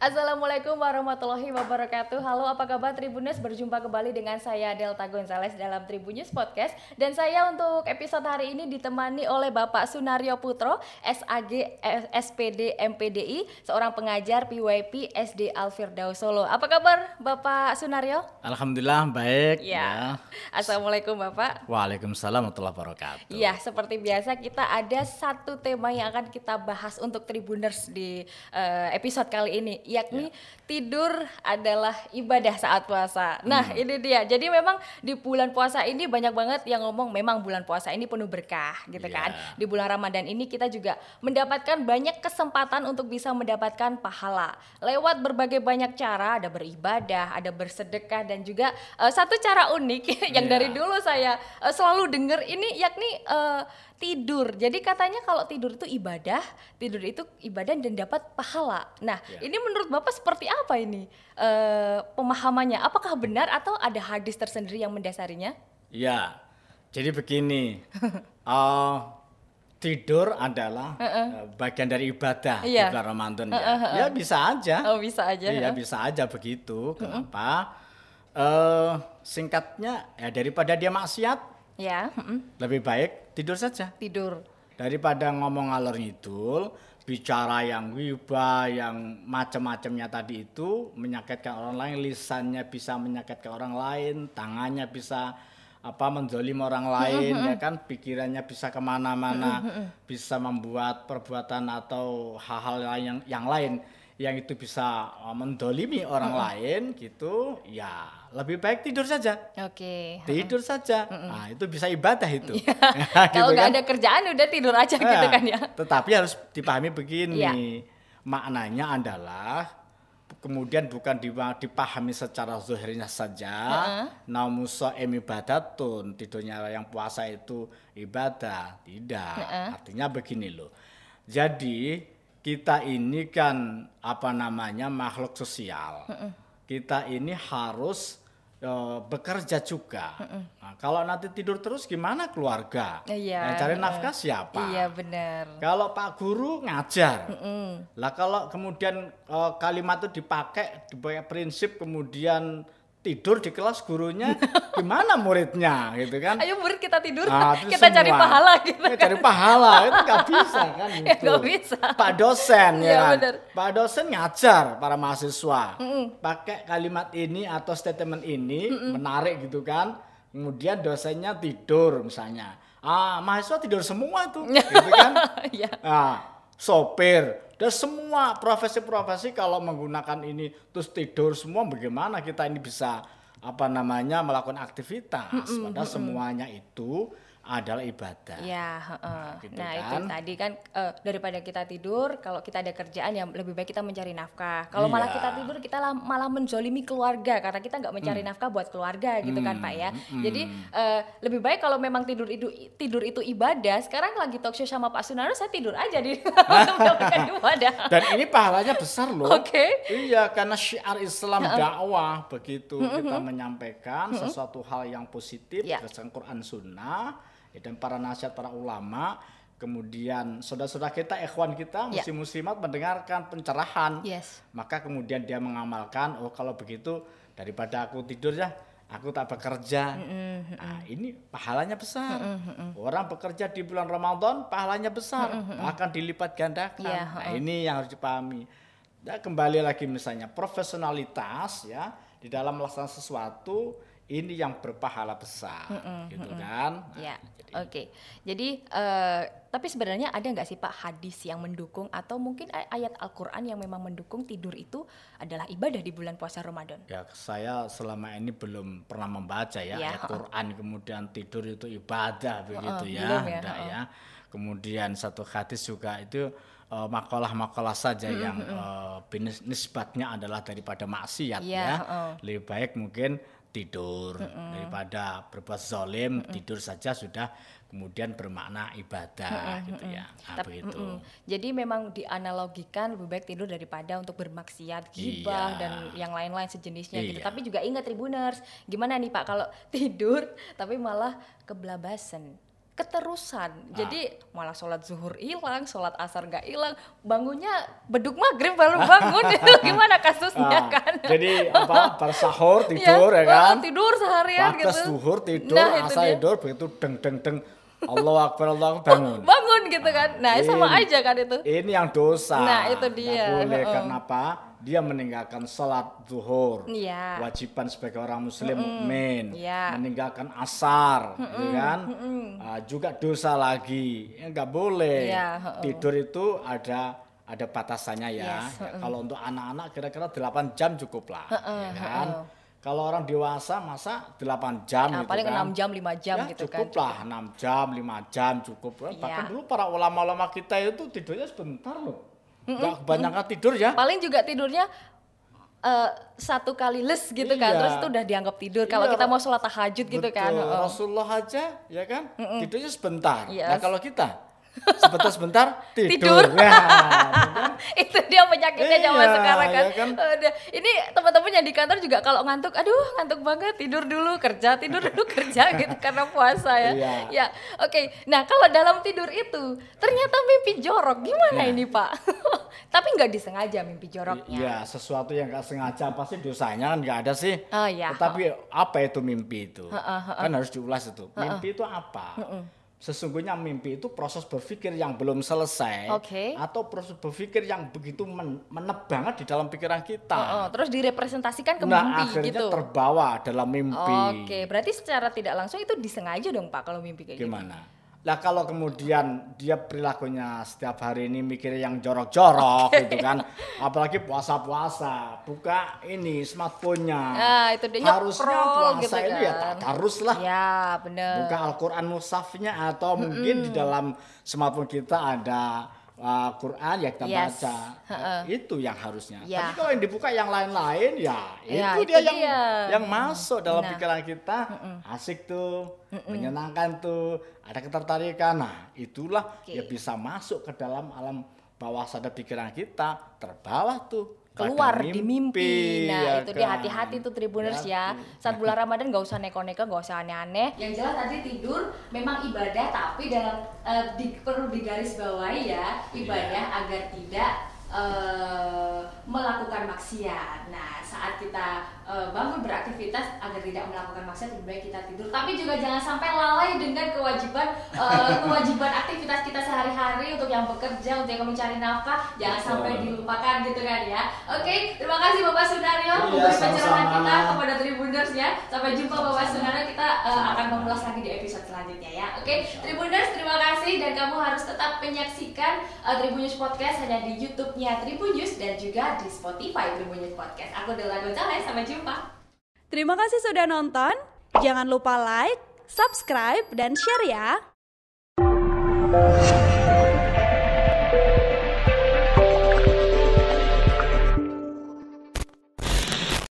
Assalamualaikum warahmatullahi wabarakatuh. Halo, apa kabar Tribuners? Berjumpa kembali dengan saya Delta Gonzales dalam Tribunnews Podcast dan saya untuk episode hari ini ditemani oleh Bapak Sunario Putro, SAG SPD MPDI, seorang pengajar PYP SD Alfirdaus Solo. Apa kabar Bapak Sunario? Alhamdulillah baik ya. Assalamualaikum Bapak. Waalaikumsalam warahmatullahi wabarakatuh. Iya, seperti biasa kita ada satu tema yang akan kita bahas untuk Tribuners di uh, episode kali ini yakni ya. tidur adalah ibadah saat puasa. Nah, hmm. ini dia. Jadi memang di bulan puasa ini banyak banget yang ngomong memang bulan puasa ini penuh berkah gitu yeah. kan. Di bulan Ramadan ini kita juga mendapatkan banyak kesempatan untuk bisa mendapatkan pahala lewat berbagai banyak cara, ada beribadah, ada bersedekah dan juga uh, satu cara unik yang yeah. dari dulu saya uh, selalu dengar ini yakni uh, tidur. Jadi katanya kalau tidur itu ibadah, tidur itu ibadah dan dapat pahala. Nah, ya. ini menurut Bapak seperti apa ini e, pemahamannya? Apakah benar atau ada hadis tersendiri yang mendasarinya? Ya, jadi begini. uh, tidur adalah uh -uh. bagian dari ibadah iya. di bulan Ramadan uh -uh. ya. Ya bisa aja. Oh, bisa aja. Iya, uh. bisa aja begitu. Kenapa? Uh -uh. singkatnya ya daripada dia maksiat Ya. Lebih baik tidur saja. Tidur. Daripada ngomong ngalor ngidul, bicara yang wiba, yang macam-macamnya tadi itu menyakitkan orang lain, lisannya bisa menyakitkan orang lain, tangannya bisa apa menzolim orang lain ya kan pikirannya bisa ke mana-mana bisa membuat perbuatan atau hal-hal lain yang yang lain yang itu bisa uh, mendolimi orang hmm. lain gitu ya lebih baik tidur saja oke okay. tidur saja hmm. nah itu bisa ibadah itu ya. gitu kalau nggak kan? ada kerjaan udah tidur aja nah, gitu kan ya tetapi harus dipahami begini ya. maknanya adalah kemudian bukan dipahami secara zuhirnya saja uh-huh. namun soem ibadatun tidurnya yang puasa itu ibadah tidak uh-huh. artinya begini loh jadi kita ini kan apa namanya makhluk sosial. Kita ini harus uh, bekerja juga. Nah, kalau nanti tidur terus gimana keluarga? Iya. Yang cari nafkah siapa? Iya benar. Kalau Pak Guru ngajar, lah kalau kemudian uh, kalimat itu dipakai dipakai prinsip kemudian tidur di kelas gurunya gimana muridnya? Gitu kan. Ayo murid kita tidur. Nah, kita semua. cari pahala gitu ya, cari pahala. Itu nggak bisa kan itu ya, gak bisa. Pak dosen ya, ya kan? pak dosen ngajar para mahasiswa. Mm -mm. pakai kalimat ini atau statement ini mm -mm. menarik gitu kan. Kemudian dosennya tidur misalnya. Ah mahasiswa tidur semua tuh gitu kan. Ya. nah, sopir dan semua profesi-profesi kalau menggunakan ini terus tidur semua bagaimana kita ini bisa apa namanya melakukan aktivitas mm -mm, padahal mm -mm. semuanya itu adalah ibadah. Ya, uh, nah, gitu nah kan? itu tadi kan uh, daripada kita tidur, kalau kita ada kerjaan yang lebih baik kita mencari nafkah. Kalau iya. malah kita tidur kita malah menzolimi keluarga karena kita nggak mencari hmm. nafkah buat keluarga gitu kan pak ya. Hmm. Jadi uh, lebih baik kalau memang tidur itu tidur itu ibadah. Sekarang lagi talk show sama Pak Sunarno, saya tidur aja di ibadah. Dan ini pahalanya besar loh. Oke. Okay. Iya, karena syiar Islam dakwah begitu kita menyampaikan sesuatu hal yang positif yeah. berdasarkan Quran Sunnah ya, dan para nasihat para ulama kemudian saudara-saudara kita, ikhwan kita, ya. muslim muslimat mendengarkan pencerahan, yes. maka kemudian dia mengamalkan, oh kalau begitu daripada aku tidur ya, aku tak bekerja. Mm -hmm. Nah, ini pahalanya besar. Mm -hmm. Orang bekerja di bulan Ramadan pahalanya besar, mm -hmm. akan dilipat gandakan. Yeah, nah, ini yang harus dipahami. Dan kembali lagi misalnya profesionalitas ya di dalam melaksanakan sesuatu ini yang berpahala besar, mm -mm, gitu mm -mm. kan? Nah, ya, oke. Okay. Jadi, uh, tapi sebenarnya ada nggak sih Pak hadis yang mendukung atau mungkin ayat Al-Quran yang memang mendukung tidur itu adalah ibadah di bulan puasa Ramadan? Ya, saya selama ini belum pernah membaca ya, ya ayat uh. Quran kemudian tidur itu ibadah begitu uh, ya, ya, uh. ya. Kemudian satu hadis juga itu uh, makalah-makalah saja mm -hmm. yang uh, nisbatnya adalah daripada maksiat yeah, ya. Uh. Lebih baik mungkin tidur mm -mm. daripada berbuat zalim mm -mm. tidur saja sudah kemudian bermakna ibadah mm -mm. gitu ya nah, Tapi, begitu. Mm -mm. jadi memang dianalogikan lebih baik tidur daripada untuk bermaksiat gibah iya. dan yang lain-lain sejenisnya gitu. iya. gitu tapi juga ingat tribuners gimana nih pak kalau tidur tapi malah kebelabasan keterusan. Ah. Jadi malah sholat zuhur hilang, sholat asar nggak hilang, bangunnya beduk maghrib baru bangun. Gimana kasusnya ah, kan? Jadi apa? Sahur iya, tidur ya, ya kan? Tidur seharian Batas gitu. zuhur tidur, nah, asar tidur begitu deng deng deng Allah akbar Allah akbar bangun. bangun gitu kan. Nah, ini, sama aja kan itu. Ini yang dosa. Nah, itu dia. Gak boleh uh. kenapa? Dia meninggalkan sholat zuhur. Iya. Wajiban sebagai orang muslim mm -mm. mukmin. Iya. Meninggalkan asar, mm -mm. gitu kan? Mm -mm. Uh, juga dosa lagi. Ya enggak boleh. Iya, uh -uh. Tidur itu ada ada batasannya ya. Yes, uh -uh. Kalau untuk anak-anak kira-kira 8 jam cukup lah, uh -uh, ya kan? Uh -uh kalau orang dewasa masa 8 jam ya, gitu paling kan. 6 jam 5 jam ya, gitu cukup kan. Cukup lah 6 jam 5 jam cukup. Ya. Bahkan dulu para ulama-ulama kita itu tidurnya sebentar loh. Mm -mm, kebanyakan mm. tidur ya. Paling juga tidurnya uh, satu kali les gitu kan. iya. kan terus itu udah dianggap tidur iya, kalau kita mau sholat tahajud gitu kan oh. Rasulullah aja ya kan mm -mm. tidurnya sebentar yes. nah kalau kita sebentar sebentar tidur, tidur. Ya, kan? itu dia penyakitnya iya, zaman sekarang kan, ya kan? ini teman-teman yang di kantor juga kalau ngantuk aduh ngantuk banget tidur dulu kerja tidur dulu kerja gitu karena puasa ya iya. ya oke okay. nah kalau dalam tidur itu ternyata mimpi jorok gimana ya. ini pak tapi nggak disengaja mimpi joroknya iya sesuatu yang nggak sengaja pasti dosanya kan nggak ada sih oh, iya. tetapi apa itu mimpi itu kan harus diulas itu mimpi itu apa sesungguhnya mimpi itu proses berpikir yang belum selesai okay. atau proses berpikir yang begitu men menep banget di dalam pikiran kita. Oh, oh, terus direpresentasikan ke nah, mimpi akhirnya gitu. terbawa dalam mimpi. Oke, okay. berarti secara tidak langsung itu disengaja dong Pak kalau mimpi kayak gitu. Gimana? Gitu. Lah kalau kemudian dia perilakunya setiap hari ini mikir yang jorok-jorok okay. gitu kan, apalagi puasa-puasa, buka ini smartphone-nya. Nah, itu dia Harusnya puasa gitu ini ya kan. tak harus lah. Ya, benar. Buka Al-Qur'an musafnya atau hmm. mungkin di dalam smartphone kita ada uh, Quran ya kita yes. baca uh, itu yang harusnya. Ya. Tapi kalau yang dibuka yang lain-lain ya, ya itu, itu dia, dia yang yang masuk dalam nah. pikiran kita uh, asik tuh, uh, menyenangkan tuh, ada ketertarikan. Nah itulah okay. ya bisa masuk ke dalam alam bawah sadar pikiran kita, terbawa tuh keluar mimpi. di mimpi. Nah, ya itu kan? dia hati-hati tuh Tribuners ya. Saat bulan Ramadan gak usah neko-neko, gak usah aneh-aneh. Yang jelas tadi tidur memang ibadah tapi dalam uh, di, perlu digarisbawahi ya, ibadah yeah. agar tidak uh, melakukan maksiat. Nah, saat kita uh, bangun beraktivitas agar tidak melakukan maksiat lebih baik kita tidur. Tapi juga jangan sampai lalai dengan kewajiban uh, kewajiban aktivitas kita sehari-hari untuk yang bekerja, untuk yang mencari nafkah, jangan sampai dilupakan gitu kan ya. Oke, okay, terima kasih Bapak Sunario iya, memberi pencerahan kita kepada Tribuners ya. Sampai jumpa Bapak Sunario, kita uh, akan mengulas lagi di episode selanjutnya ya. Oke, okay? Tribuners terima kasih dan kamu harus tetap menyaksikan uh, Tribunnews Podcast hanya di YouTube-nya Tribunnews dan juga di Spotify Tribunnews Podcast. Aku adalah Gonzales, sampai jumpa. Terima kasih sudah nonton. Jangan lupa like, subscribe, dan share ya.